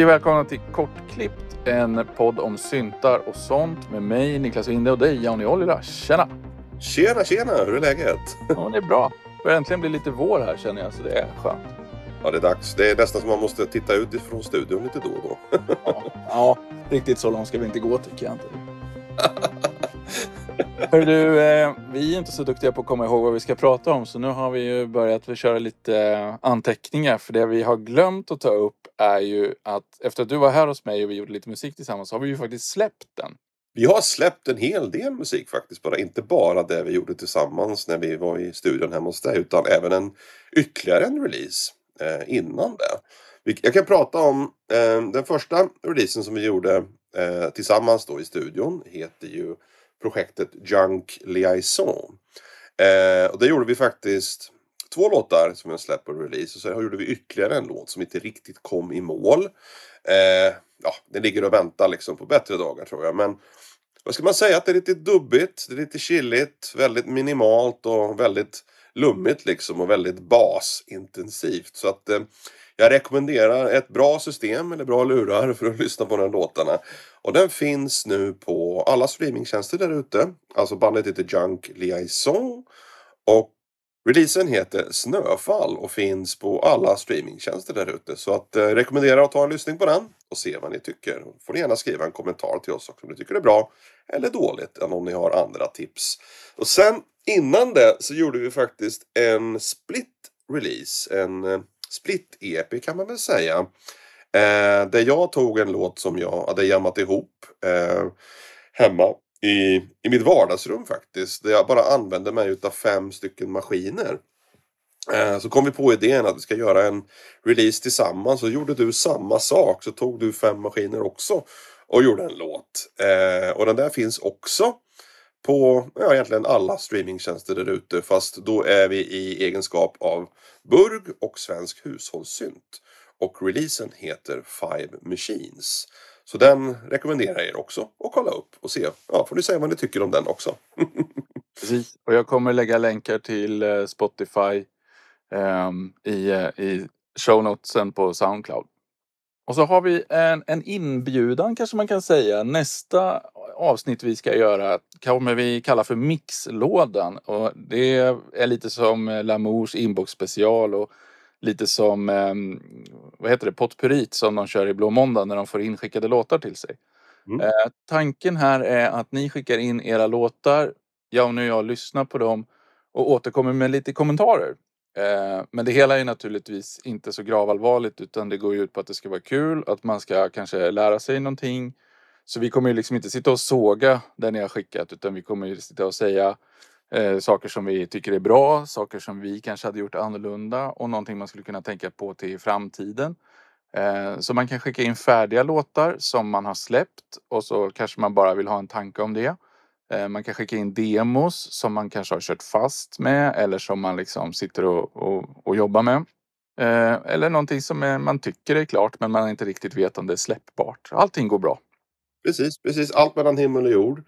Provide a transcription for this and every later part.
Hej och välkomna till Kortklippt, en podd om syntar och sånt med mig Niklas Winde och dig Johnny Ollila. Tjena! Tjena, tjena! Hur är läget? Ja, det är bra. Det börjar äntligen bli lite vår här känner jag, så det är skönt. Ja, det är dags. Det är nästan som man måste titta ut ifrån studion lite då och då. Ja, ja riktigt så långt ska vi inte gå tycker jag inte. Hör du, eh, vi är inte så duktiga på att komma ihåg vad vi ska prata om så nu har vi ju börjat köra lite eh, anteckningar för det vi har glömt att ta upp är ju att efter att du var här hos mig och vi gjorde lite musik tillsammans så har vi ju faktiskt släppt den. Vi har släppt en hel del musik faktiskt. Bara inte bara det vi gjorde tillsammans när vi var i studion hemma hos dig utan även en ytterligare en release eh, innan det. Jag kan prata om eh, den första releasen som vi gjorde eh, tillsammans då i studion heter ju projektet Junk Liaison. Eh, och där gjorde vi faktiskt två låtar som vi har släppt på release och så gjorde vi ytterligare en låt som inte riktigt kom i mål. Eh, ja, den ligger och väntar liksom på bättre dagar tror jag. Men vad ska man säga? Att det är lite dubbigt, det är lite chilligt, väldigt minimalt och väldigt lummigt liksom och väldigt basintensivt. Så att eh, jag rekommenderar ett bra system eller bra lurar för att lyssna på de låtarna. Och den finns nu på alla streamingtjänster där ute. Alltså bandet heter Junk Liaison. Och releasen heter Snöfall och finns på alla streamingtjänster där ute. Så att eh, rekommenderar att ta en lyssning på den och se vad ni tycker. Får ni gärna skriva en kommentar till oss också om ni tycker det är bra eller dåligt. Än om ni har andra tips. Och sen innan det så gjorde vi faktiskt en split release. En eh, split-EP kan man väl säga. Eh, där jag tog en låt som jag hade jammat ihop eh, hemma i, i mitt vardagsrum faktiskt. Där jag bara använde mig utav fem stycken maskiner. Eh, så kom vi på idén att vi ska göra en release tillsammans. Så gjorde du samma sak. Så tog du fem maskiner också och gjorde en låt. Eh, och den där finns också på ja, egentligen alla streamingtjänster där ute. Fast då är vi i egenskap av Burg och Svensk Hushållssynt. Och releasen heter Five Machines. Så den rekommenderar jag er också att kolla upp och se. Ja, får ni säga vad ni tycker om den också. Precis, och jag kommer lägga länkar till eh, Spotify um, i, eh, i show notesen på Soundcloud. Och så har vi en, en inbjudan kanske man kan säga. Nästa avsnitt vi ska göra kommer vi kalla för Mixlådan. Och det är lite som Lamours inbox special och lite som eh, vad heter det, potpurit som de kör i Blå Måndag när de får inskickade låtar till sig. Mm. Eh, tanken här är att ni skickar in era låtar. Jag och jag lyssnar på dem och återkommer med lite kommentarer. Eh, men det hela är naturligtvis inte så gravallvarligt utan det går ut på att det ska vara kul, att man ska kanske lära sig någonting. Så vi kommer ju liksom inte sitta och såga det ni har skickat utan vi kommer ju sitta och säga eh, saker som vi tycker är bra, saker som vi kanske hade gjort annorlunda och någonting man skulle kunna tänka på till framtiden. Eh, så man kan skicka in färdiga låtar som man har släppt och så kanske man bara vill ha en tanke om det. Eh, man kan skicka in demos som man kanske har kört fast med eller som man liksom sitter och, och, och jobbar med. Eh, eller någonting som är, man tycker är klart men man inte riktigt vet om det är släppbart. Allting går bra. Precis, precis. Allt mellan himmel och jord.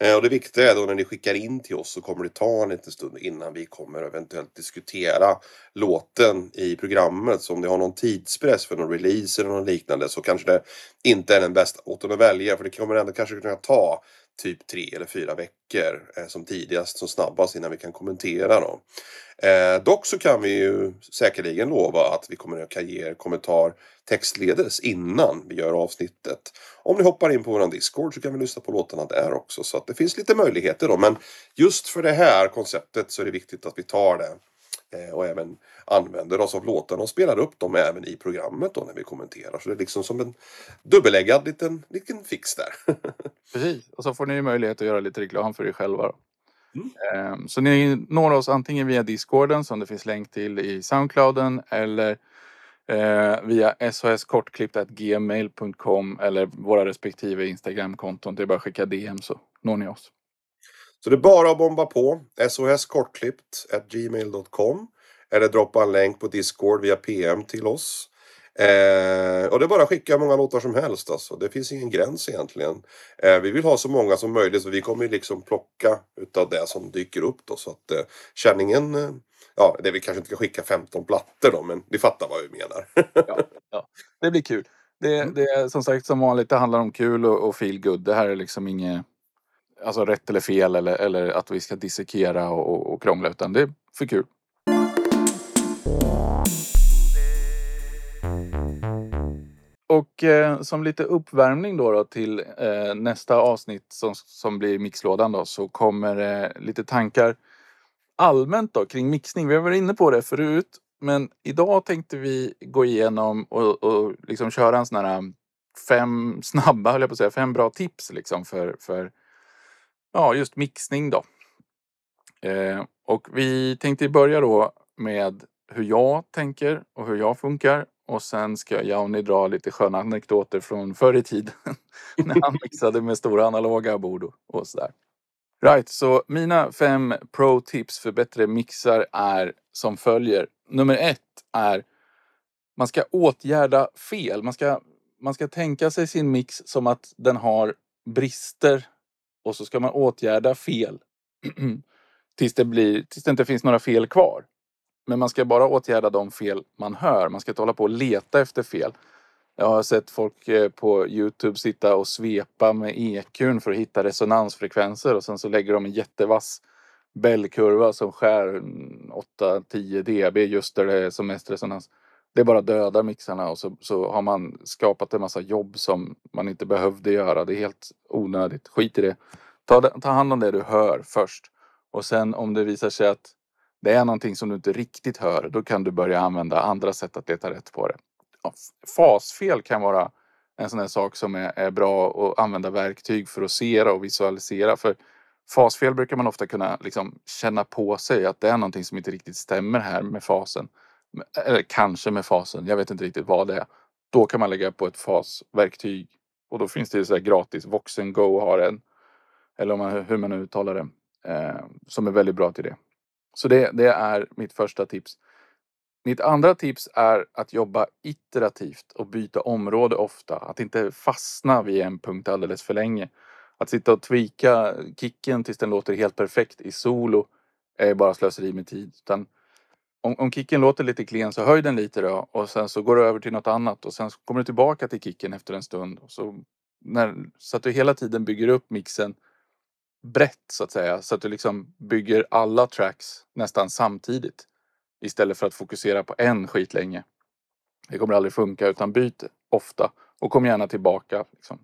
Eh, och det viktiga är då när ni skickar in till oss så kommer det ta en liten stund innan vi kommer eventuellt diskutera låten i programmet. Så om ni har någon tidspress för någon release eller något liknande så kanske det inte är den bästa låten att välja. För det kommer ändå kanske kunna ta typ tre eller fyra veckor eh, som tidigast, som snabbast innan vi kan kommentera dem. Eh, dock så kan vi ju säkerligen lova att vi kommer att ge er kommentar textledes innan vi gör avsnittet. Om ni hoppar in på våran Discord så kan vi lyssna på låtarna där också så att det finns lite möjligheter då. Men just för det här konceptet så är det viktigt att vi tar det och även använder oss av låtarna och spelar upp dem även i programmet då när vi kommenterar. Så det är liksom som en dubbeläggad liten, liten fix där. Precis, och så får ni möjlighet att göra lite reklam för er själva. Mm. Ehm, så ni når oss antingen via Discorden som det finns länk till i Soundclouden eller eh, via shskortklippt.gmail.com eller våra respektive Instagramkonton. Det är bara att skicka DM så når ni oss. Så det är bara att bomba på shskortklippt.gmail.com eller droppa en länk på Discord via PM till oss. Eh, och det är bara att skicka många låtar som helst alltså. Det finns ingen gräns egentligen. Eh, vi vill ha så många som möjligt så vi kommer liksom plocka utav det som dyker upp då. Så att eh, känningen, eh, ja det vi kanske inte ska skicka 15 plattor då men ni fattar vad vi menar. ja, ja, det blir kul. Det, Mm. det är som sagt som vanligt, det handlar om kul och, och feel good. Det här är liksom inget alltså rätt eller fel eller, eller att vi ska dissekera och, och, och krångla utan det är för kul. Och eh, som lite uppvärmning då, då till eh, nästa avsnitt som, som blir mixlådan då så kommer eh, lite tankar allmänt då kring mixning. Vi har varit inne på det förut men idag tänkte vi gå igenom och, och liksom köra en sån här eh, fem snabba, höll jag på att säga, fem bra tips liksom för, för ja, just mixning då. Eh, och vi tänkte börja då med hur jag tänker och hur jag funkar. Och sen ska Jauni dra lite sköna anekdoter från förr i tiden. när han mixade med stora analoga bord och, och sådär. Right, så mina fem pro-tips för bättre mixar är som följer. Nummer ett är man ska åtgärda fel. Man ska, man ska tänka sig sin mix som att den har brister och så ska man åtgärda fel tills det, blir, tills det inte finns några fel kvar. Men man ska bara åtgärda de fel man hör. Man ska inte hålla på och leta efter fel. Jag har sett folk eh, på Youtube sitta och svepa med EQn för att hitta resonansfrekvenser och sen så lägger de en jättevass bällkurva som skär 8-10 dB just där det är som mest resonans. Det bara dödar mixarna och så, så har man skapat en massa jobb som man inte behövde göra. Det är helt onödigt. Skit i det. Ta, ta hand om det du hör först. Och sen om det visar sig att det är någonting som du inte riktigt hör, då kan du börja använda andra sätt att leta rätt på det. Ja, Fasfel kan vara en sån här sak som är, är bra att använda verktyg för att se och visualisera. För fasfel brukar man ofta kunna liksom känna på sig att det är någonting som inte riktigt stämmer här med fasen. Eller kanske med fasen, jag vet inte riktigt vad det är. Då kan man lägga på ett fasverktyg och då finns det ju så här gratis. Voxen Go har en. Eller om man, hur man nu uttalar det. Eh, som är väldigt bra till det. Så det, det är mitt första tips. Mitt andra tips är att jobba iterativt och byta område ofta. Att inte fastna vid en punkt alldeles för länge. Att sitta och tweaka kicken tills den låter helt perfekt i solo är bara slöseri med tid. Utan om, om kicken låter lite klen så höj den lite då och sen så går du över till något annat och sen så kommer du tillbaka till kicken efter en stund. Och så, när, så att du hela tiden bygger upp mixen brett så att säga. Så att du liksom bygger alla tracks nästan samtidigt. Istället för att fokusera på en skit länge. Det kommer aldrig funka utan byt ofta och kom gärna tillbaka. Liksom.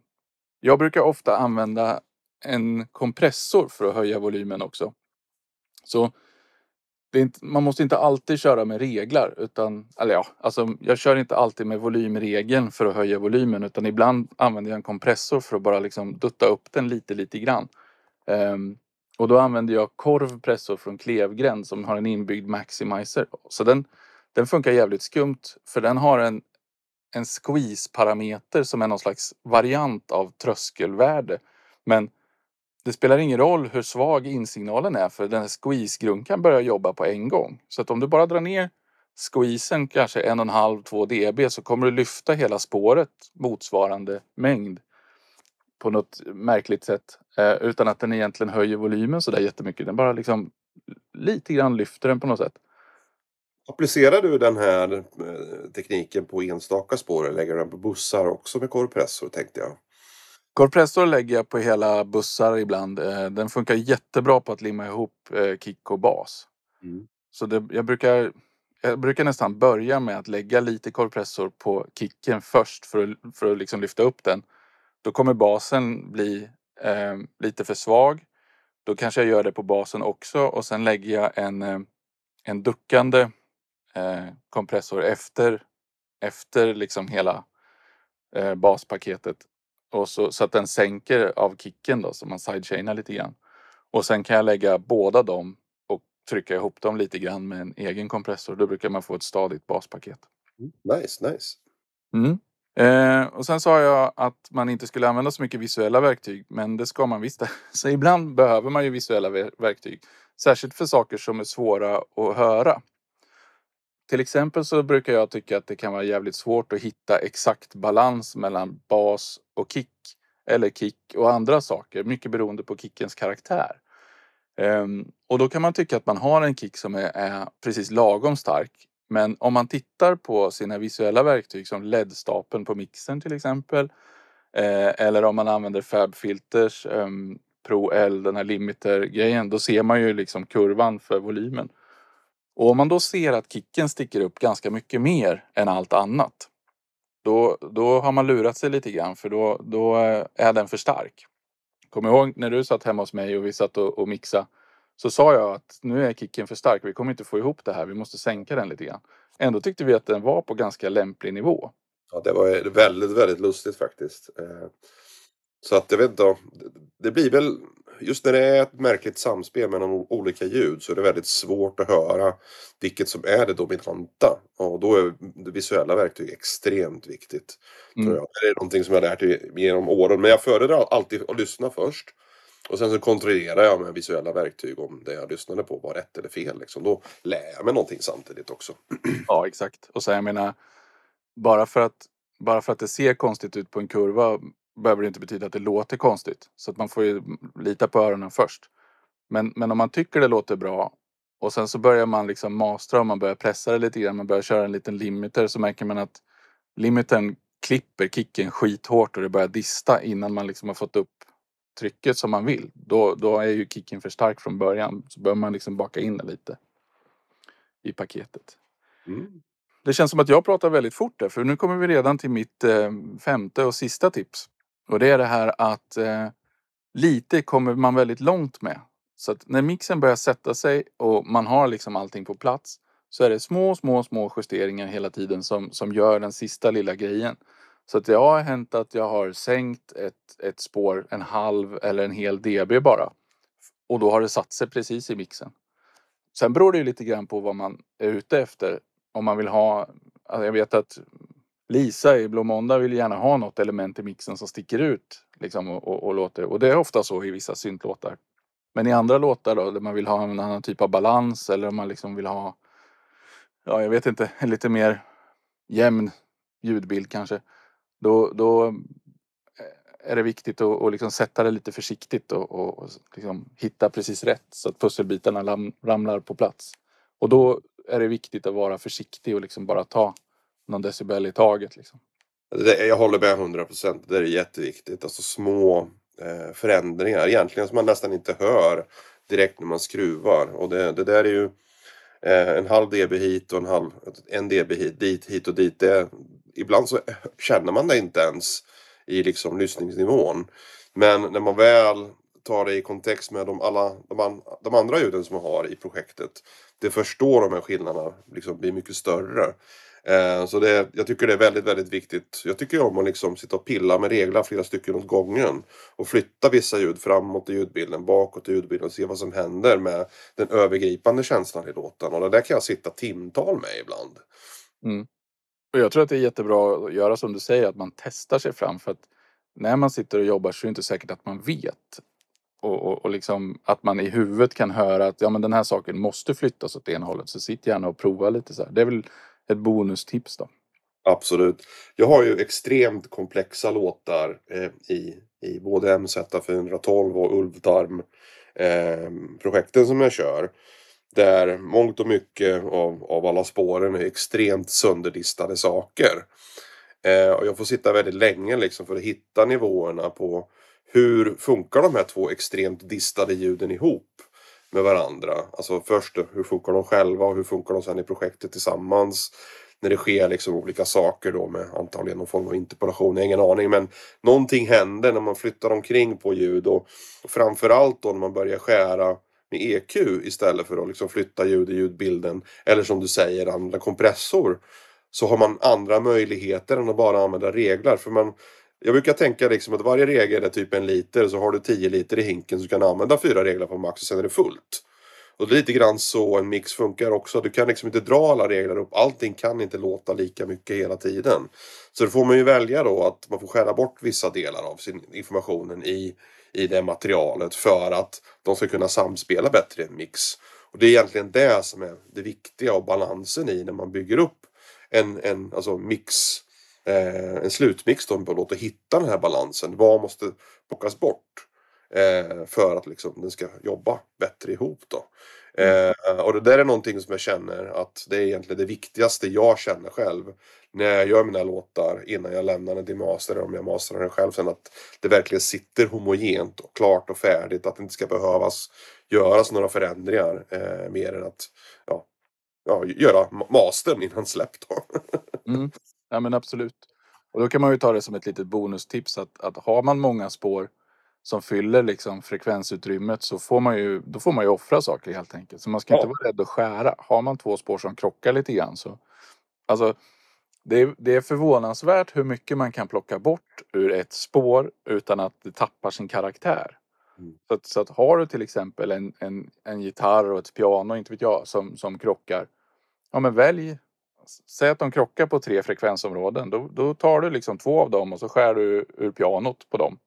Jag brukar ofta använda en kompressor för att höja volymen också. Så inte, man måste inte alltid köra med reglar utan, eller ja, alltså jag kör inte alltid med volymregeln för att höja volymen utan ibland använder jag en kompressor för att bara liksom dutta upp den lite, lite grann. Um, och då använder jag korvpressor från Klevgren som har en inbyggd maximizer. Så den, den funkar jävligt skumt för den har en, en squeeze-parameter som är någon slags variant av tröskelvärde. Men det spelar ingen roll hur svag insignalen är för den här squeeze-grunkan börjar jobba på en gång. Så att om du bara drar ner squeezen kanske en och en halv, två dB så kommer du lyfta hela spåret motsvarande mängd på något märkligt sätt. Eh, utan att den egentligen höjer volymen så där jättemycket. Den bara liksom lite grann lyfter den på något sätt. Applicerar du den här eh, tekniken på enstaka spår eller lägger du den på bussar också med korpressor tänkte jag? Korpressor lägger jag på hela bussar ibland. Eh, den funkar jättebra på att limma ihop eh, kick och bas. Mm. Så det, jag, brukar, jag brukar nästan börja med att lägga lite korpressor på kicken först för att, för att liksom lyfta upp den. Då kommer basen bli eh, lite för svag. Då kanske jag gör det på basen också och sen lägger jag en, eh, en duckande eh, kompressor efter, efter liksom hela eh, baspaketet. Och så, så att den sänker av kicken då så man sidechainar lite grann. Och sen kan jag lägga båda dem och trycka ihop dem lite grann med en egen kompressor. Då brukar man få ett stadigt baspaket. Nice, nice. Mm. Eh, och sen sa jag att man inte skulle använda så mycket visuella verktyg, men det ska man visst. Så ibland behöver man ju visuella verktyg. Särskilt för saker som är svåra att höra. Till exempel så brukar jag tycka att det kan vara jävligt svårt att hitta exakt balans mellan bas och kick. Eller kick och andra saker, mycket beroende på kickens karaktär. Um, och då kan man tycka att man har en kick som är, är precis lagom stark. Men om man tittar på sina visuella verktyg som LED-stapeln på mixern till exempel. Eh, eller om man använder Fab Filters ehm, Pro L, den här limiter-grejen. Då ser man ju liksom kurvan för volymen. Och om man då ser att kicken sticker upp ganska mycket mer än allt annat. Då, då har man lurat sig lite grann för då, då eh, är den för stark. Kom ihåg när du satt hemma hos mig och vi satt och, och mixade. Så sa jag att nu är kicken för stark. Vi kommer inte få ihop det här. Vi måste sänka den lite grann. Ändå tyckte vi att den var på ganska lämplig nivå. Ja, det var väldigt, väldigt lustigt faktiskt. Eh, så att jag vet inte. Det blir väl just när det är ett märkligt samspel mellan olika ljud så är det väldigt svårt att höra vilket som är det dominanta. Och då är det visuella verktyg extremt viktigt. Mm. Tror jag. Det är någonting som jag lärt mig genom åren. Men jag föredrar alltid att lyssna först. Och sen så kontrollerar jag med visuella verktyg om det jag lyssnade på var rätt eller fel. Liksom. Då lär jag mig någonting samtidigt också. Ja, exakt. Och så jag menar, bara för att, bara för att det ser konstigt ut på en kurva behöver det inte betyda att det låter konstigt. Så att man får ju lita på öronen först. Men, men om man tycker det låter bra och sen så börjar man liksom mastra och man börjar pressa det lite grann. Man börjar köra en liten limiter så märker man att limitern klipper kicken skithårt och det börjar dista innan man liksom har fått upp trycket som man vill. Då, då är ju kicken för stark från början. Så bör man liksom baka in det lite i paketet. Mm. Det känns som att jag pratar väldigt fort där för nu kommer vi redan till mitt eh, femte och sista tips. Och det är det här att eh, lite kommer man väldigt långt med. Så att när mixen börjar sätta sig och man har liksom allting på plats så är det små, små, små justeringar hela tiden som, som gör den sista lilla grejen. Så att det har hänt att jag har sänkt ett, ett spår en halv eller en hel dB bara. Och då har det satt sig precis i mixen. Sen beror det ju lite grann på vad man är ute efter. Om man vill ha, alltså jag vet att Lisa i Blå Måndag vill gärna ha något element i mixen som sticker ut. Liksom, och, och, och, låter. och det är ofta så i vissa syntlåtar. Men i andra låtar då, där man vill ha en annan typ av balans eller om man liksom vill ha, ja jag vet inte, en lite mer jämn ljudbild kanske. Då, då eh, är det viktigt att, att liksom sätta det lite försiktigt och, och liksom hitta precis rätt så att pusselbitarna ramlar på plats. Och då är det viktigt att vara försiktig och liksom bara ta någon decibel i taget. Liksom. Alltså, det, jag håller med 100 procent. Det är jätteviktigt. Alltså små eh, förändringar egentligen som man nästan inte hör direkt när man skruvar. Och det, det där är ju eh, en halv dB hit och en halv en dB hit, dit, hit och dit. Det, ibland så känner man det inte ens i liksom lyssningsnivån. Men när man väl tar det i kontext med de, alla, de, an, de andra ljuden som man har i projektet. Det förstår de här skillnaderna liksom blir mycket större. Eh, så det, jag tycker det är väldigt, väldigt viktigt. Jag tycker om att liksom sitta och pilla med reglar flera stycken åt gången. Och flytta vissa ljud framåt i ljudbilden, bakåt i ljudbilden och se vad som händer med den övergripande känslan i låten. Och det där kan jag sitta timtal med ibland. Mm. Och jag tror att det är jättebra att göra som du säger, att man testar sig fram. För att när man sitter och jobbar så är det inte säkert att man vet. Och, och, och liksom att man i huvudet kan höra att ja, men den här saken måste flyttas åt ena hållet. Så sitt gärna och prova lite så här. Det är väl ett bonustips då. Absolut. Jag har ju extremt komplexa låtar eh, i, i både MZ412 och Ulvtarm eh, projekten som jag kör. Där mångt och mycket av, av alla spåren är extremt sönderdistade saker. Eh, och jag får sitta väldigt länge liksom för att hitta nivåerna på hur funkar de här två extremt distade ljuden ihop med varandra. Alltså först hur funkar de själva och hur funkar de sen i projektet tillsammans. När det sker liksom olika saker då med antagligen någon form av interpolation, jag har ingen aning. Men någonting händer när man flyttar omkring på ljud och, och framförallt då när man börjar skära med EQ istället för att liksom flytta ljud i ljudbilden. Eller som du säger, använda kompressor. Så har man andra möjligheter än att bara använda reglar För man, jag brukar tänka liksom att varje regel är typ en liter. Så har du 10 liter i hinken så kan du använda fyra regler på max och sen är det fullt. Och det är lite grann så en mix funkar också. Du kan liksom inte dra alla regler upp. Allting kan inte låta lika mycket hela tiden. Så då får man ju välja då att man får skära bort vissa delar av sin informationen i, i det materialet för att de ska kunna samspela bättre i en mix. Och det är egentligen det som är det viktiga och balansen i när man bygger upp en, en alltså mix eh, en slutmix då på låt och hitta den här balansen. Vad måste plockas bort? Eh, för att liksom den ska jobba bättre ihop då. Eh, och det där är någonting som jag känner att det är egentligen det viktigaste jag känner själv. När jag gör mina låtar innan jag lämnar den till master eller om jag masterar den själv sen. Att det verkligen sitter homogent och klart och färdigt. Att det inte ska behövas göras några förändringar. Eh, mer än att ja, ja, göra mastern innan släpp då. mm. Ja men absolut. Och då kan man ju ta det som ett litet bonustips att, att har man många spår som fyller liksom frekvensutrymmet så får man ju, då får man ju offra saker helt enkelt. Så man ska ja. inte vara rädd att skära. Har man två spår som krockar lite grann så alltså det är, det är förvånansvärt hur mycket man kan plocka bort ur ett spår utan att det tappar sin karaktär. Mm. Så, att, så att har du till exempel en, en, en gitarr och ett piano, inte vet jag, som, som krockar. Ja men välj, säg att de krockar på tre frekvensområden. Då, då tar du liksom två av dem och så skär du ur pianot på dem.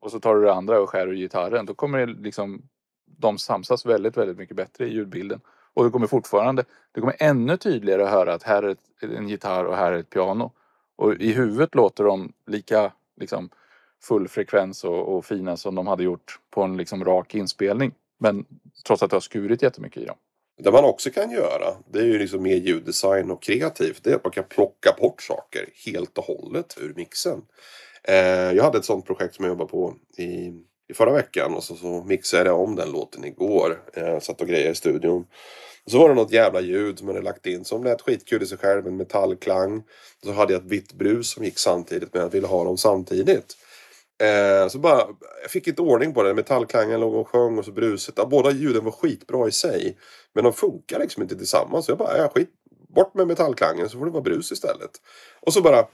Och så tar du det andra och skär ur gitarren. Då kommer det liksom de samsas väldigt, väldigt mycket bättre i ljudbilden. Och det kommer fortfarande, det kommer ännu tydligare att höra att här är en gitarr och här är ett piano. Och i huvudet låter de lika liksom, full frekvens och, och fina som de hade gjort på en liksom, rak inspelning. Men trots att det har skurit jättemycket i dem. Det man också kan göra, det är ju liksom mer ljuddesign och kreativt. Det är att man kan plocka bort saker helt och hållet ur mixen. Eh, jag hade ett sånt projekt som jag jobbade på i, i förra veckan och så, så mixade jag om den låten igår. Eh, satt och grejade i studion. Och så var det något jävla ljud som jag hade lagt in som lät skitkul i sig själv, en metallklang. Och så hade jag ett vitt brus som gick samtidigt men jag ville ha dem samtidigt. Eh, så bara, jag fick inte ordning på det. Metallklangen låg och sjöng och så bruset. Ja, båda ljuden var skitbra i sig. Men de funkar liksom inte tillsammans. Så jag bara, ja, skit, bort med metallklangen så får det vara brus istället. Och så bara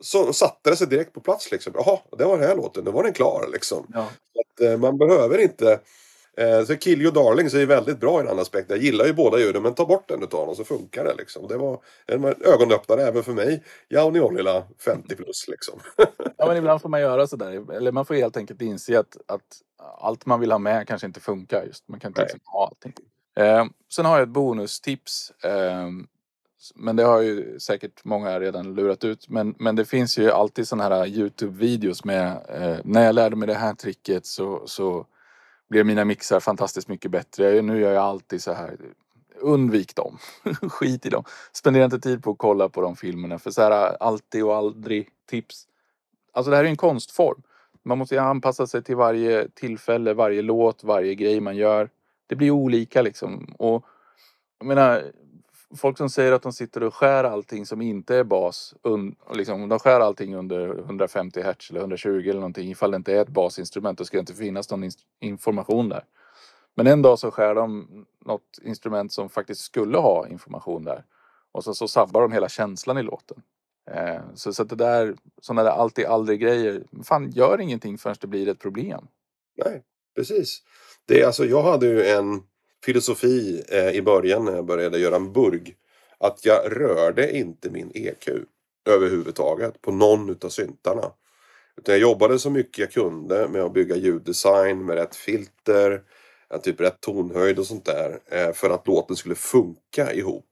så satte det sig direkt på plats liksom. Jaha, det var den här låten, då var den klar liksom. Ja. Att, eh, man behöver inte så Kill You Darling så är väldigt bra i den aspekten. Jag gillar ju båda ljuden men ta bort en utav dem så funkar det liksom. Det var en ögonöppnare även för mig. Jauni Ollila 50 plus liksom. ja men ibland får man göra sådär. Eller man får helt enkelt inse att, att allt man vill ha med kanske inte funkar just. Man kan inte liksom ha allting. Eh, sen har jag ett bonustips. Eh, men det har ju säkert många redan lurat ut. Men, men det finns ju alltid sådana här Youtube-videos med eh, när jag lärde mig det här tricket så, så blev mina mixar fantastiskt mycket bättre. Nu gör jag alltid så här. Undvik dem. Skit i dem. Spendera inte tid på att kolla på de filmerna. För så här alltid och aldrig tips. Alltså det här är en konstform. Man måste ju anpassa sig till varje tillfälle, varje låt, varje grej man gör. Det blir olika liksom. Och jag menar, folk som säger att de sitter och skär allting som inte är bas. Un, liksom, de skär allting under 150 hertz eller 120 eller någonting. Ifall det inte är ett basinstrument då ska det inte finnas någon information där. Men en dag så skär de något instrument som faktiskt skulle ha information där. Och så, så sabbar de hela känslan i låten. Eh, så, så att det där, sådana där alltid aldrig grejer. Fan, gör ingenting förrän det blir ett problem. Nej, precis. Det, alltså, jag hade ju en filosofi eh, i början när jag började göra en burg. Att jag rörde inte min EQ överhuvudtaget på någon utav syntarna. Utan jag jobbade så mycket jag kunde med att bygga ljuddesign med rätt filter, typ rätt tonhöjd och sånt där. Eh, för att låten skulle funka ihop.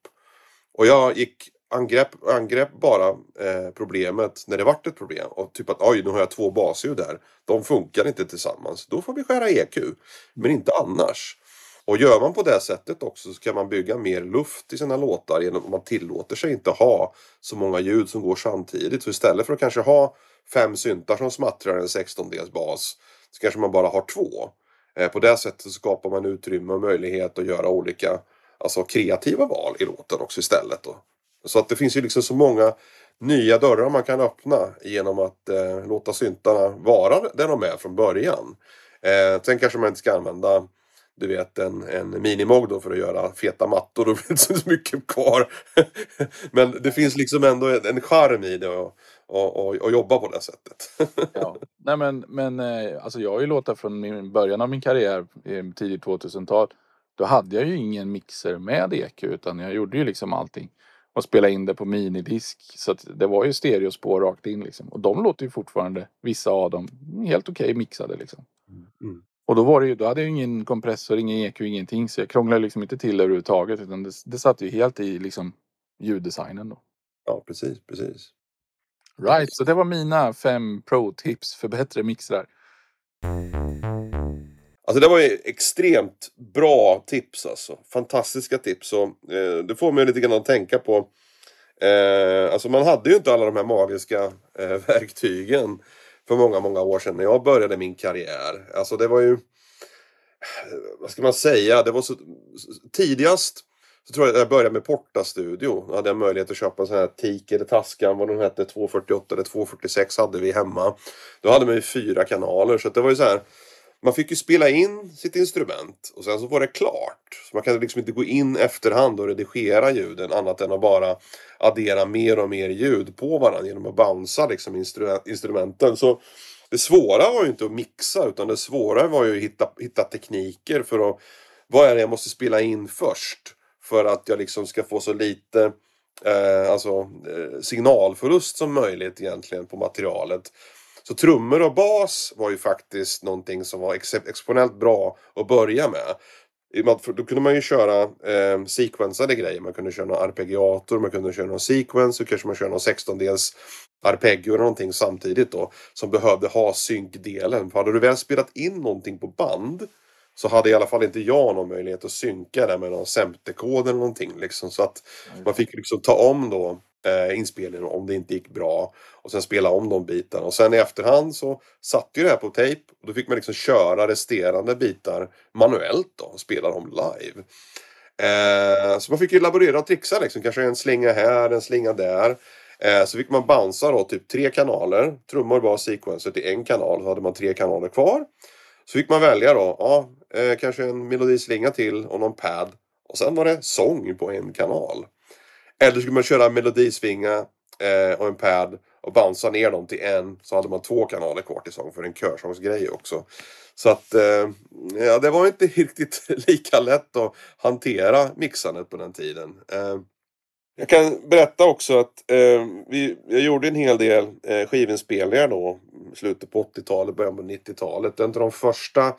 Och jag gick angrepp, angrepp bara eh, problemet när det vart ett problem. Och typ att oj, nu har jag två basljud där. De funkar inte tillsammans. Då får vi skära EQ. Men inte annars. Och gör man på det sättet också så kan man bygga mer luft i sina låtar genom att man tillåter sig inte ha så många ljud som går samtidigt. Så istället för att kanske ha fem syntar som smattrar en sextondels bas så kanske man bara har två. Eh, på det sättet skapar man utrymme och möjlighet att göra olika alltså kreativa val i låten också istället. Då. Så att det finns ju liksom så många nya dörrar man kan öppna genom att eh, låta syntarna vara där de är från början. Eh, sen kanske man inte ska använda du vet en, en minimog då för att göra feta mattor. Då blir det inte så mycket kvar. Men det finns liksom ändå en charm i det och, och, och, och jobba på det sättet. ja. Nej men, men eh, alltså jag har ju låtar från min, början av min karriär, tidigt 2000-tal. Då hade jag ju ingen mixer med EQ utan jag gjorde ju liksom allting. Och spelade in det på minidisk. Så att det var ju stereospår rakt in liksom. Och de låter ju fortfarande, vissa av dem, helt okej okay mixade liksom. Och då var det ju, då hade jag ingen kompressor, ingen EQ, ingenting. Så jag krånglade liksom inte till överhuvudtaget. Utan det, det satt ju helt i liksom ljuddesignen då. Ja, precis, precis. Right, så det var mina fem pro-tips för bättre mixrar. Alltså det var ju extremt bra tips alltså. Fantastiska tips. Och, eh, det får mig lite grann att tänka på. Eh, alltså man hade ju inte alla de här magiska eh, verktygen för många, många år sedan när jag började min karriär. Alltså det var ju... Vad ska man säga? Det var så... Tidigast så tror jag att jag började med Porta Studio. Då hade jag möjlighet att köpa en sån här TIK eller Tascam, vad de hette, 248 eller 246 hade vi hemma. Då hade man ju fyra kanaler så det var ju så här man fick ju spela in sitt instrument och sen så var det klart. Så man kan liksom inte gå in efterhand och redigera ljuden annat än att bara addera mer och mer ljud på varandra genom att bouncea liksom instrumenten. Så det svåra var ju inte att mixa utan det svåra var ju att hitta, hitta tekniker för att vad är det jag måste spela in först? För att jag liksom ska få så lite eh, alltså, eh, signalförlust som möjligt egentligen på materialet. Så trummor och bas var ju faktiskt någonting som var ex exceptionellt bra att börja med. Då kunde man ju köra eh, sequensade grejer. Man kunde köra någon arpeggiator, man kunde köra någon sequence, så kanske man kör någon 16-dels arpeggio eller någonting samtidigt då. Som behövde ha synkdelen. För hade du väl spelat in någonting på band så hade i alla fall inte jag någon möjlighet att synka det med någon SEMT-kod eller någonting. Liksom. Så att man fick liksom ta om då eh, inspelningen om det inte gick bra. Och sen spela om de bitarna. Och sen i efterhand så satte ju det här på tejp. Och då fick man liksom köra resterande bitar manuellt då och spela dem live. Eh, så man fick ju laborera och trixa liksom. Kanske en slinga här, en slinga där. Eh, så fick man bouncea då typ tre kanaler. Trummor, bas, sequencer till en kanal. Så hade man tre kanaler kvar. Så fick man välja då, ja, eh, kanske en melodislinga till och någon pad. Och sen var det sång på en kanal. Eller skulle man köra melodisvinga eh, och en pad och bouncea ner dem till en. Så hade man två kanaler kvar till sång för en körsångsgrej också. Så att eh, ja, det var inte riktigt lika lätt att hantera mixandet på den tiden. Eh, jag kan berätta också att eh, vi, jag gjorde en hel del eh, skivinspelningar då. Slutet på 80-talet, början på 90-talet. En av de första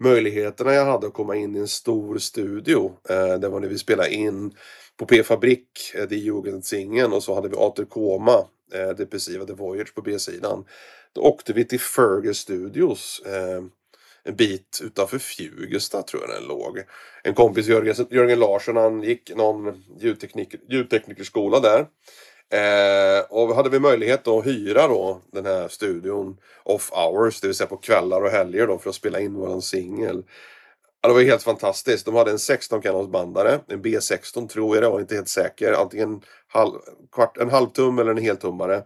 möjligheterna jag hade att komma in i en stor studio. Eh, det var när vi spelade in på P-fabrik, eh, det är Jugendsingen och så hade vi Aterkoma, eh, Depressiva The Voyage på B-sidan. Då åkte vi till Fergus Studios. Eh, en bit utanför Fjugesta tror jag den låg. En kompis Jörgen, Jörgen Larsson han gick någon ljudteknik, ljudteknikerskola där. Eh, och hade vi möjlighet att hyra då den här studion off hours, det vill säga på kvällar och helger då för att spela in våran singel. Ja, det var helt fantastiskt. De hade en 16 kanalsbandare, en B16 tror jag det var, inte helt säker. Antingen halv, kvart, en halvtum eller en heltummare.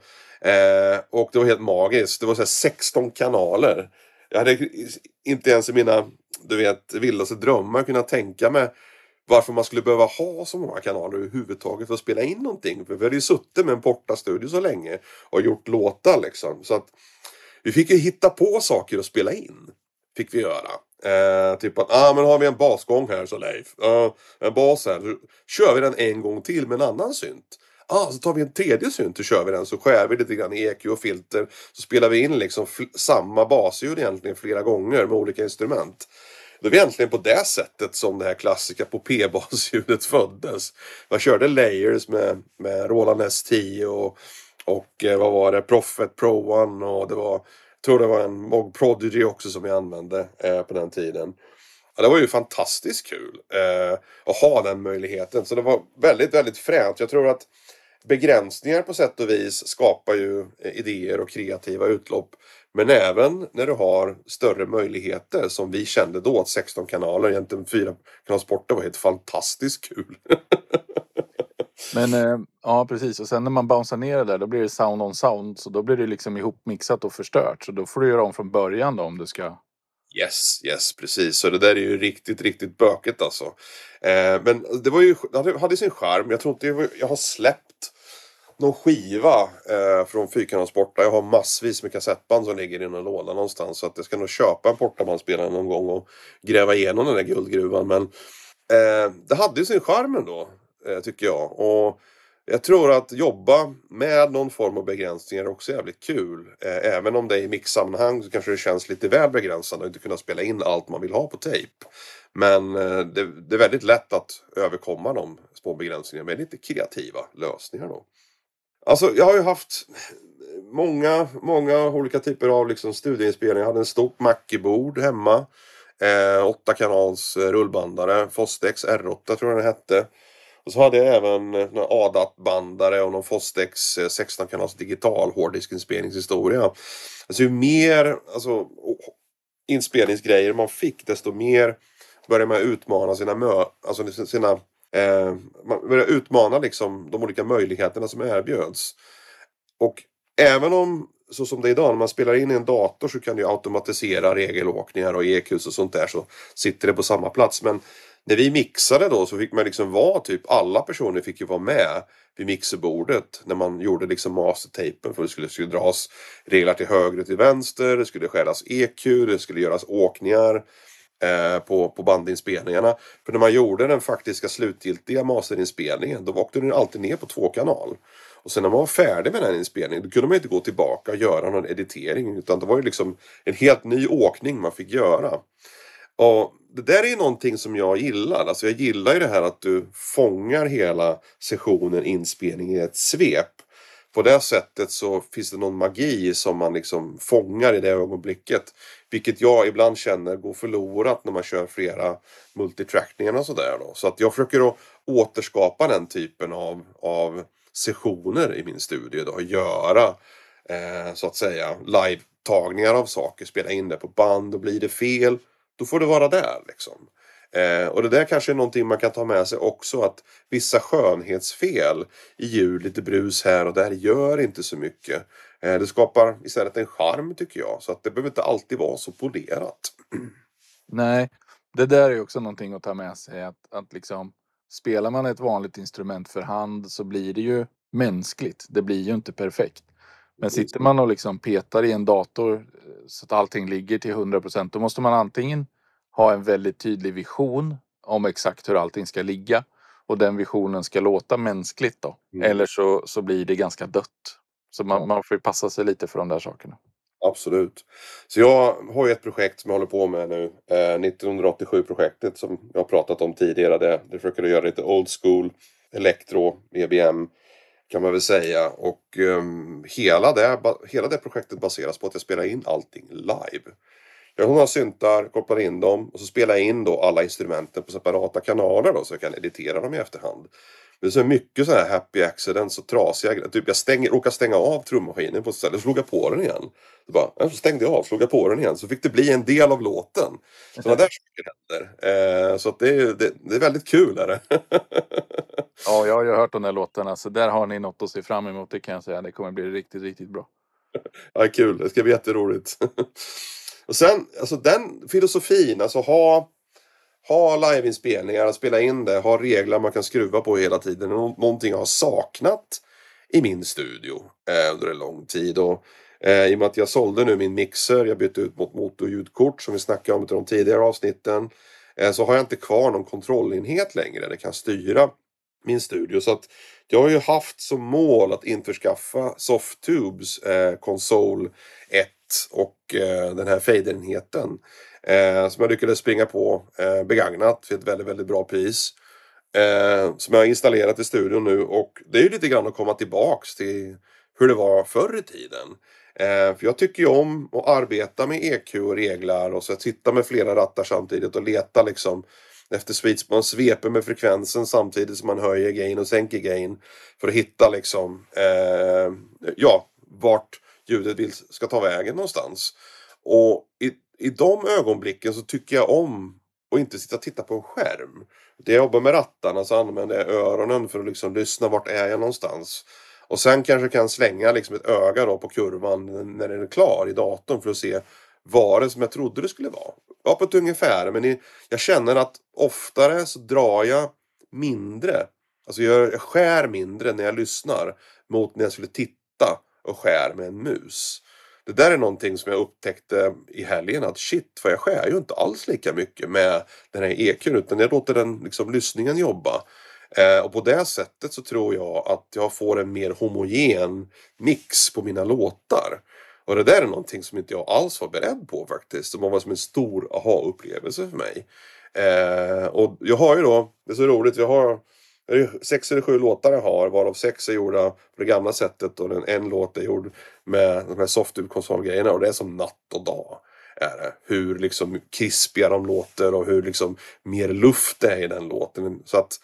Eh, och det var helt magiskt. Det var så 16 kanaler. Jag hade inte ens i mina, du vet, vildaste drömmar kunnat tänka mig varför man skulle behöva ha så många kanaler överhuvudtaget för att spela in någonting. För vi hade ju suttit med en portastudio så länge och gjort låtar liksom. Så att vi fick ju hitta på saker att spela in. Fick vi göra. Eh, typ att, ah men har vi en basgång här så Leif. Uh, en bas här. Så kör vi den en gång till med en annan synt. Ah, så tar vi en tredje synt och kör vi den så skär vi lite grann i EQ och filter. Så spelar vi in liksom samma basljud egentligen flera gånger med olika instrument. Det var egentligen på det sättet som det här klassiska på P-basljudet föddes. Man körde layers med, med Roland S10 och, och eh, vad var det, Prophet Pro One och det var tror det var en Mog Prodigy också som vi använde eh, på den tiden. Ja, det var ju fantastiskt kul eh, att ha den möjligheten. Så det var väldigt, väldigt fränt. Jag tror att begränsningar på sätt och vis skapar ju eh, idéer och kreativa utlopp. Men även när du har större möjligheter som vi kände då att 16 kanaler egentligen 4 kanalsporter var helt fantastiskt kul. Men eh, ja, precis. Och sen när man bouncear ner det där, då blir det sound on sound. Så då blir det liksom ihopmixat och förstört. Så då får du göra om från början då om du ska... Yes, yes, precis. Så det där är ju riktigt, riktigt bökigt alltså. Eh, men det var ju, hade, hade sin charm. Jag tror inte jag, jag har släppt någon skiva eh, från Fyrkanalsporta. Jag har massvis med kassettband som ligger i någon låda någonstans. Så att jag ska nog köpa en portabandspelare någon gång och gräva igenom den där guldgruvan. Men eh, det hade ju sin charm ändå. Eh, tycker jag. Och jag tror att jobba med någon form av begränsningar är också jävligt kul. Eh, även om det är i mixsammanhang så kanske det känns lite väl begränsande att inte kunna spela in allt man vill ha på tejp. Men eh, det, det, är väldigt lätt att överkomma de små begränsningarna med lite kreativa lösningar då. Alltså jag har ju haft många, många olika typer av liksom studieinspelningar. Jag hade en stort Mackie-bord hemma. Eh, åtta kanals rullbandare. Fostex R8 tror jag den hette. Och så hade jag även eh, några ADAT-bandare och någon Fostex eh, 16-kanals digital hårddiskinspelningshistoria. Alltså ju mer alltså, inspelningsgrejer man fick desto mer började man utmana sina mö alltså sina eh, man började utmana liksom de olika möjligheterna som erbjöds. Och även om så som det är idag, när man spelar in i en dator så kan du automatisera regelåkningar och EQs och sånt där så sitter det på samma plats. Men när vi mixade då så fick man liksom vara typ alla personer fick ju vara med vid mixerbordet när man gjorde liksom mastertapen för det skulle, skulle dras reglar till höger och till vänster, det skulle skäras EQ, det skulle göras åkningar eh, på, på bandinspelningarna. För när man gjorde den faktiska slutgiltiga masterinspelningen då åkte den alltid ner på två kanal. Och sen när man var färdig med den inspelningen då kunde man inte gå tillbaka och göra någon editering utan det var ju liksom en helt ny åkning man fick göra. Ja, det där är ju någonting som jag gillar. Alltså jag gillar ju det här att du fångar hela sessionen inspelning i ett svep. På det sättet så finns det någon magi som man liksom fångar i det ögonblicket. Vilket jag ibland känner går förlorat när man kör flera multitrackningar och sådär. Så att jag försöker att återskapa den typen av, av sessioner i min studio. Då, göra eh, så att säga live-tagningar av saker, spela in det på band och blir det fel då får det vara där liksom. Eh, och det där kanske är någonting man kan ta med sig också att vissa skönhetsfel i djur, lite brus här och där gör inte så mycket. Eh, det skapar istället en charm tycker jag. Så att det behöver inte alltid vara så polerat. Nej, det där är också någonting att ta med sig. Att, att liksom, spelar man ett vanligt instrument för hand så blir det ju mänskligt. Det blir ju inte perfekt. Men sitter man och liksom petar i en dator eh, så att allting ligger till 100 procent då måste man antingen ha en väldigt tydlig vision om exakt hur allting ska ligga och den visionen ska låta mänskligt då. Mm. Eller så, så blir det ganska dött. Så man, man får ju passa sig lite för de där sakerna. Absolut. Så jag har ju ett projekt som jag håller på med nu. Eh, 1987-projektet som jag har pratat om tidigare. Det, det försöker göra lite old school, elektro, EBM kan man väl säga. Och um, hela, det, hela det projektet baseras på att jag spelar in allting live. Jag har några syntar, kopplar in dem och så spelar jag in då alla instrumenten på separata kanaler då så jag kan editera dem i efterhand. Det är så mycket så här happy accidents och trasiga grejer. Typ jag stänger, råkade stänga av trummaskinen på ett ställe, och slog jag på den igen. Så, bara, så stängde jag av, slog jag på den igen. Så fick det bli en del av låten. Sådana där saker händer. Eh, så att det, är, det, det, är väldigt kul. Är det? ja, jag har ju hört de där låtarna. Så där har ni något att se fram emot. Det kan jag säga. Det kommer bli riktigt, riktigt bra. ja, kul. Det ska bli jätteroligt. och sen, alltså den filosofin, alltså ha ha liveinspelningar, spela in det, ha regler man kan skruva på hela tiden. Någonting jag har saknat i min studio eh, under en lång tid. Och, eh, I och med att jag sålde nu min mixer, jag bytte ut mot motorljudkort som vi snackade om i de tidigare avsnitten. Eh, så har jag inte kvar någon kontrollenhet längre. Det kan styra min studio. Så att jag har ju haft som mål att införskaffa Softtubes eh, konsol 1 och eh, den här faderenheten. Eh, som jag lyckades springa på eh, begagnat för ett väldigt, väldigt bra pris. Eh, som jag har installerat i studion nu och det är ju lite grann att komma tillbaks till hur det var förr i tiden. Eh, för jag tycker ju om att arbeta med EQ och reglar och så att sitta med flera rattar samtidigt och leta liksom efter sweets. Man sveper med frekvensen samtidigt som man höjer gain och sänker gain. För att hitta liksom, eh, ja, vart ljudet vill, ska ta vägen någonstans. Och i i de ögonblicken så tycker jag om att inte sitta och titta på en skärm. Det jag jobbar med rattarna så använder jag öronen för att liksom lyssna vart är jag någonstans. Och sen kanske kan slänga liksom ett öga då på kurvan när den är klar i datorn för att se var det som jag trodde det skulle vara. Ja, på ett ungefär. Men jag känner att oftare så drar jag mindre. Alltså jag skär mindre när jag lyssnar mot när jag skulle titta och skär med en mus. Det där är någonting som jag upptäckte i helgen att shit, för jag skär ju inte alls lika mycket med den här EQn utan jag låter den liksom lyssningen jobba. Eh, och på det sättet så tror jag att jag får en mer homogen mix på mina låtar. Och det där är någonting som inte jag alls var beredd på faktiskt. Det var som en stor aha-upplevelse för mig. Eh, och jag har ju då, det är så roligt, jag har sex eller sju låtar jag har varav sex är gjorda på det gamla sättet och en låt är gjord med de här softube konsolgrejerna och det är som natt och dag. Är det. Hur liksom krispiga de låter och hur liksom mer luft det är i den låten. Så att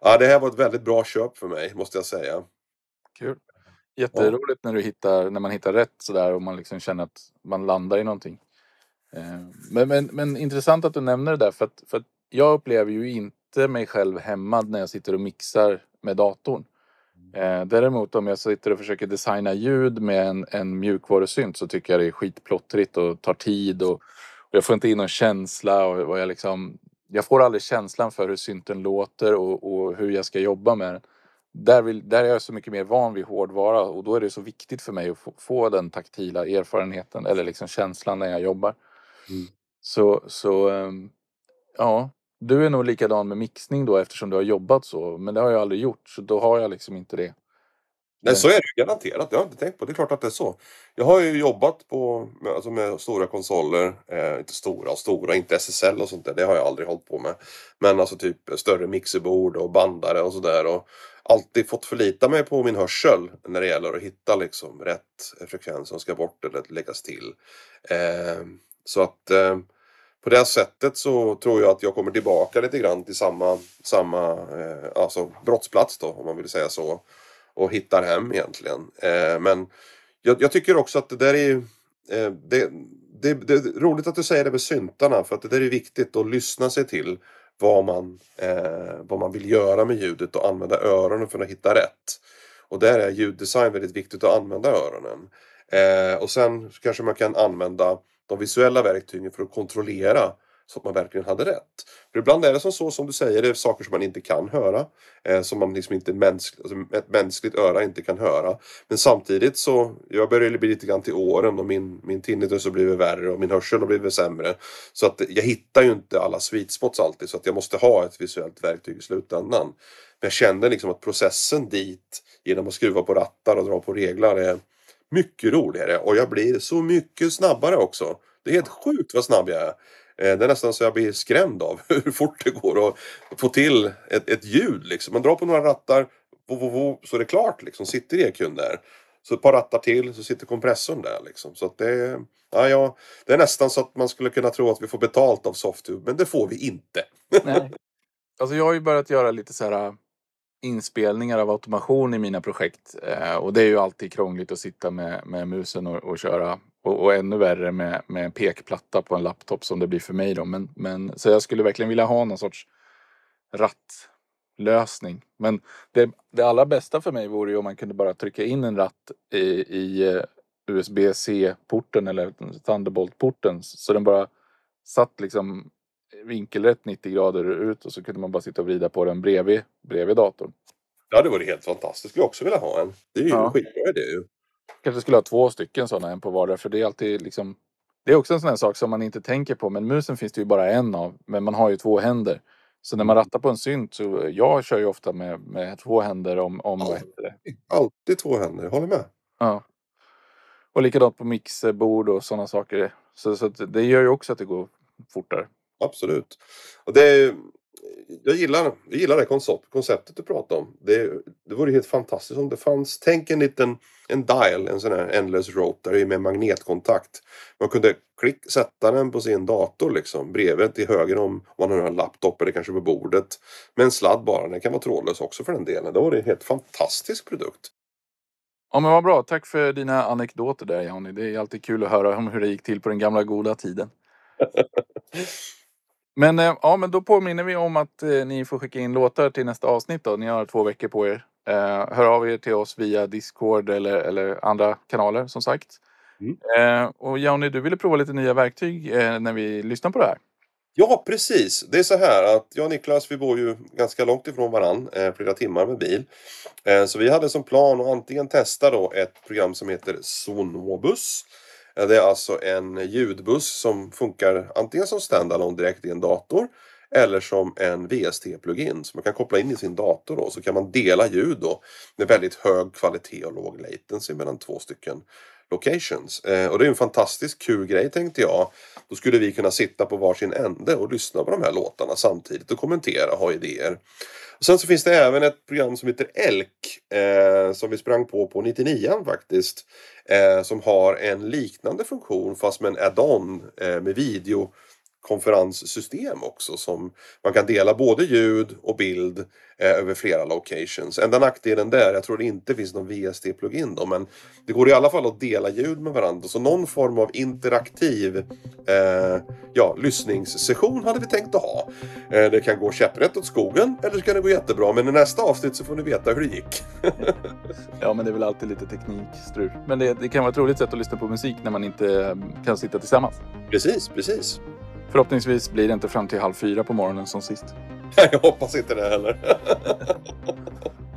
ja, det här var ett väldigt bra köp för mig måste jag säga. Kul. Jätteroligt ja. när, du hittar, när man hittar rätt sådär och man liksom känner att man landar i någonting. Eh, men, men, men intressant att du nämner det där för att, för att jag upplever ju inte mig själv hämmad när jag sitter och mixar med datorn. Eh, däremot om jag sitter och försöker designa ljud med en, en mjukvarusynt så tycker jag det är skitplottrigt och tar tid och, och jag får inte in någon känsla och, och, jag liksom jag får aldrig känslan för hur synten låter och, och hur jag ska jobba med den. Där, vill, där är jag så mycket mer van vid hårdvara och då är det så viktigt för mig att få, få den taktila erfarenheten eller liksom känslan när jag jobbar. Mm. Så, så ehm, ja, du är nog likadan med mixning då eftersom du har jobbat så. Men det har jag aldrig gjort så då har jag liksom inte det. Nej, så är det garanterat. Jag har inte tänkt på det. är klart att det är så. Jag har ju jobbat på, alltså med stora konsoler. Eh, inte stora och stora, inte SSL och sånt där. Det har jag aldrig hållit på med. Men alltså typ större mixerbord och bandare och sådär. Och alltid fått förlita mig på min hörsel när det gäller att hitta liksom rätt frekvens som ska bort eller läggas till. Eh, så att eh, på det sättet så tror jag att jag kommer tillbaka lite grann till samma, samma eh, alltså brottsplats då om man vill säga så. Och hittar hem egentligen. Eh, men jag, jag, tycker också att det där är eh, det, det, det, är roligt att du säger det med syntarna för att det där är viktigt att lyssna sig till vad man, eh, vad man vill göra med ljudet och använda öronen för att hitta rätt. Och där är ljuddesign väldigt viktigt att använda öronen. Eh, och sen kanske man kan använda de visuella verktygen för att kontrollera så att man verkligen hade rätt. För ibland är det som så som du säger, det är saker som man inte kan höra. Eh, som man liksom inte mänsk, alltså ett mänskligt öra inte kan höra. Men samtidigt så, jag börjar bli lite grann till åren och min, min tinnitus har blivit värre och min hörsel har blivit sämre. Så att jag hittar ju inte alla sweet spots alltid så att jag måste ha ett visuellt verktyg i slutändan. Men jag känner liksom att processen dit genom att skruva på rattar och dra på reglar är mycket roligare och jag blir så mycket snabbare också. Det är helt sjukt vad snabb jag är. Eh, det är nästan så jag blir skrämd av hur fort det går att få till ett, ett ljud. Liksom. Man drar på några rattar vo, vo, vo, så är det klart. Liksom. Sitter EQn där. Så ett par rattar till så sitter kompressorn där. Liksom. Så att det, ja, ja, det är nästan så att man skulle kunna tro att vi får betalt av Softube. Men det får vi inte. Nej. Alltså jag har ju börjat göra lite så här äh, inspelningar av automation i mina projekt. Eh, och det är ju alltid krångligt att sitta med, med musen och, och köra. Och, och, ännu värre med, med en pekplatta på en laptop som det blir för mig då. Men, men, så jag skulle verkligen vilja ha någon sorts rattlösning. Men det, det allra bästa för mig vore ju om man kunde bara trycka in en ratt i, i eh, USB-C-porten eller Thunderbolt-porten. Så den bara satt liksom vinkelrätt 90 grader ut och så kunde man bara sitta och vrida på den bredvid, bredvid datorn. Ja, det vore helt fantastiskt. Skulle jag också vilja ha en. Det är ju ja. en skitbra idé ju. Kanske skulle ha två stycken sådana, en på vardera. För det är alltid liksom... Det är också en sån här sak som man inte tänker på. Men musen finns det ju bara en av. Men man har ju två händer. Så när man rattar på en synt så jag kör ju ofta med, med två händer om, om ja, vad heter det? Alltid två händer, håller med. Ja. Och likadant på mixerbord och sådana saker. Så, så det gör ju också att det går fortare. Absolut. Och det, jag, gillar, jag gillar det koncept, konceptet du pratar om. Det, det vore helt fantastiskt om det fanns. Tänk en liten en dial, en sån här endless rotary med magnetkontakt. Man kunde klick, sätta den på sin dator liksom bredvid till höger om man har en laptop eller kanske på bordet. Med en sladd bara. Den kan vara trådlös också för den delen. Det vore en helt fantastisk produkt. Ja men vad bra. Tack för dina anekdoter där Johnny. Det är alltid kul att höra om hur det gick till på den gamla goda tiden. Men eh, ja, men då påminner vi om att eh, ni får skicka in låtar till nästa avsnitt då. Ni har två veckor på er. Eh, hör av er till oss via Discord eller, eller andra kanaler som sagt. Mm. Eh, och Johnny, du ville prova lite nya verktyg när vi lyssnar på det här. Ja, precis. Det är så här att jag och Niklas, vi bor ju ganska långt ifrån varann, flera timmar med bil. Så vi hade som plan att antingen testa då ett program som heter Sonobus det är alltså en ljudbuss som funkar antingen som standalone direkt i en dator eller som en VST-plugin som man kan koppla in i sin dator då. Så kan man dela ljud då med väldigt hög kvalitet och låg latency mellan två stycken locations. Eh, och det är en fantastiskt kul grej tänkte jag. Då skulle vi kunna sitta på varsin ände och lyssna på de här låtarna samtidigt och kommentera och ha idéer. Och sen så finns det även ett program som heter Elk eh, som vi sprang på på 99 faktiskt. Eh, som har en liknande funktion fast med en add-on eh, med video konferenssystem också som man kan dela både ljud och bild eh, över flera locations. Enda nackdelen där, jag tror det inte finns någon VST-plugin då, men det går i alla fall att dela ljud med varandra. Så någon form av interaktiv eh, ja, lyssningssession hade vi tänkt att ha. Eh, det kan gå käpprätt åt skogen eller så kan det gå jättebra, men i nästa avsnitt så får ni veta hur det gick. ja, men det är väl alltid lite teknikstrul. Men det, det kan vara ett roligt sätt att lyssna på musik när man inte eh, kan sitta tillsammans. Precis, precis. Förhoppningsvis blir det inte fram till halv fyra på morgonen som sist. Jag hoppas inte det heller.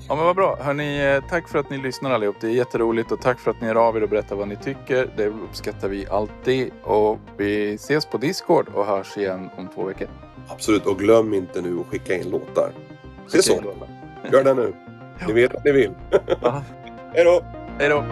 ja men vad bra. Hörrni, eh, tack för att ni lyssnar allihop. Det är jätteroligt och tack för att ni är av er och berättar vad ni tycker. Det uppskattar vi alltid. Och vi ses på Discord och hörs igen om två veckor. Absolut, och glöm inte nu att skicka in låtar. Se så. Gör det nu. Ni vet att ni vill. Hej då! Hej då!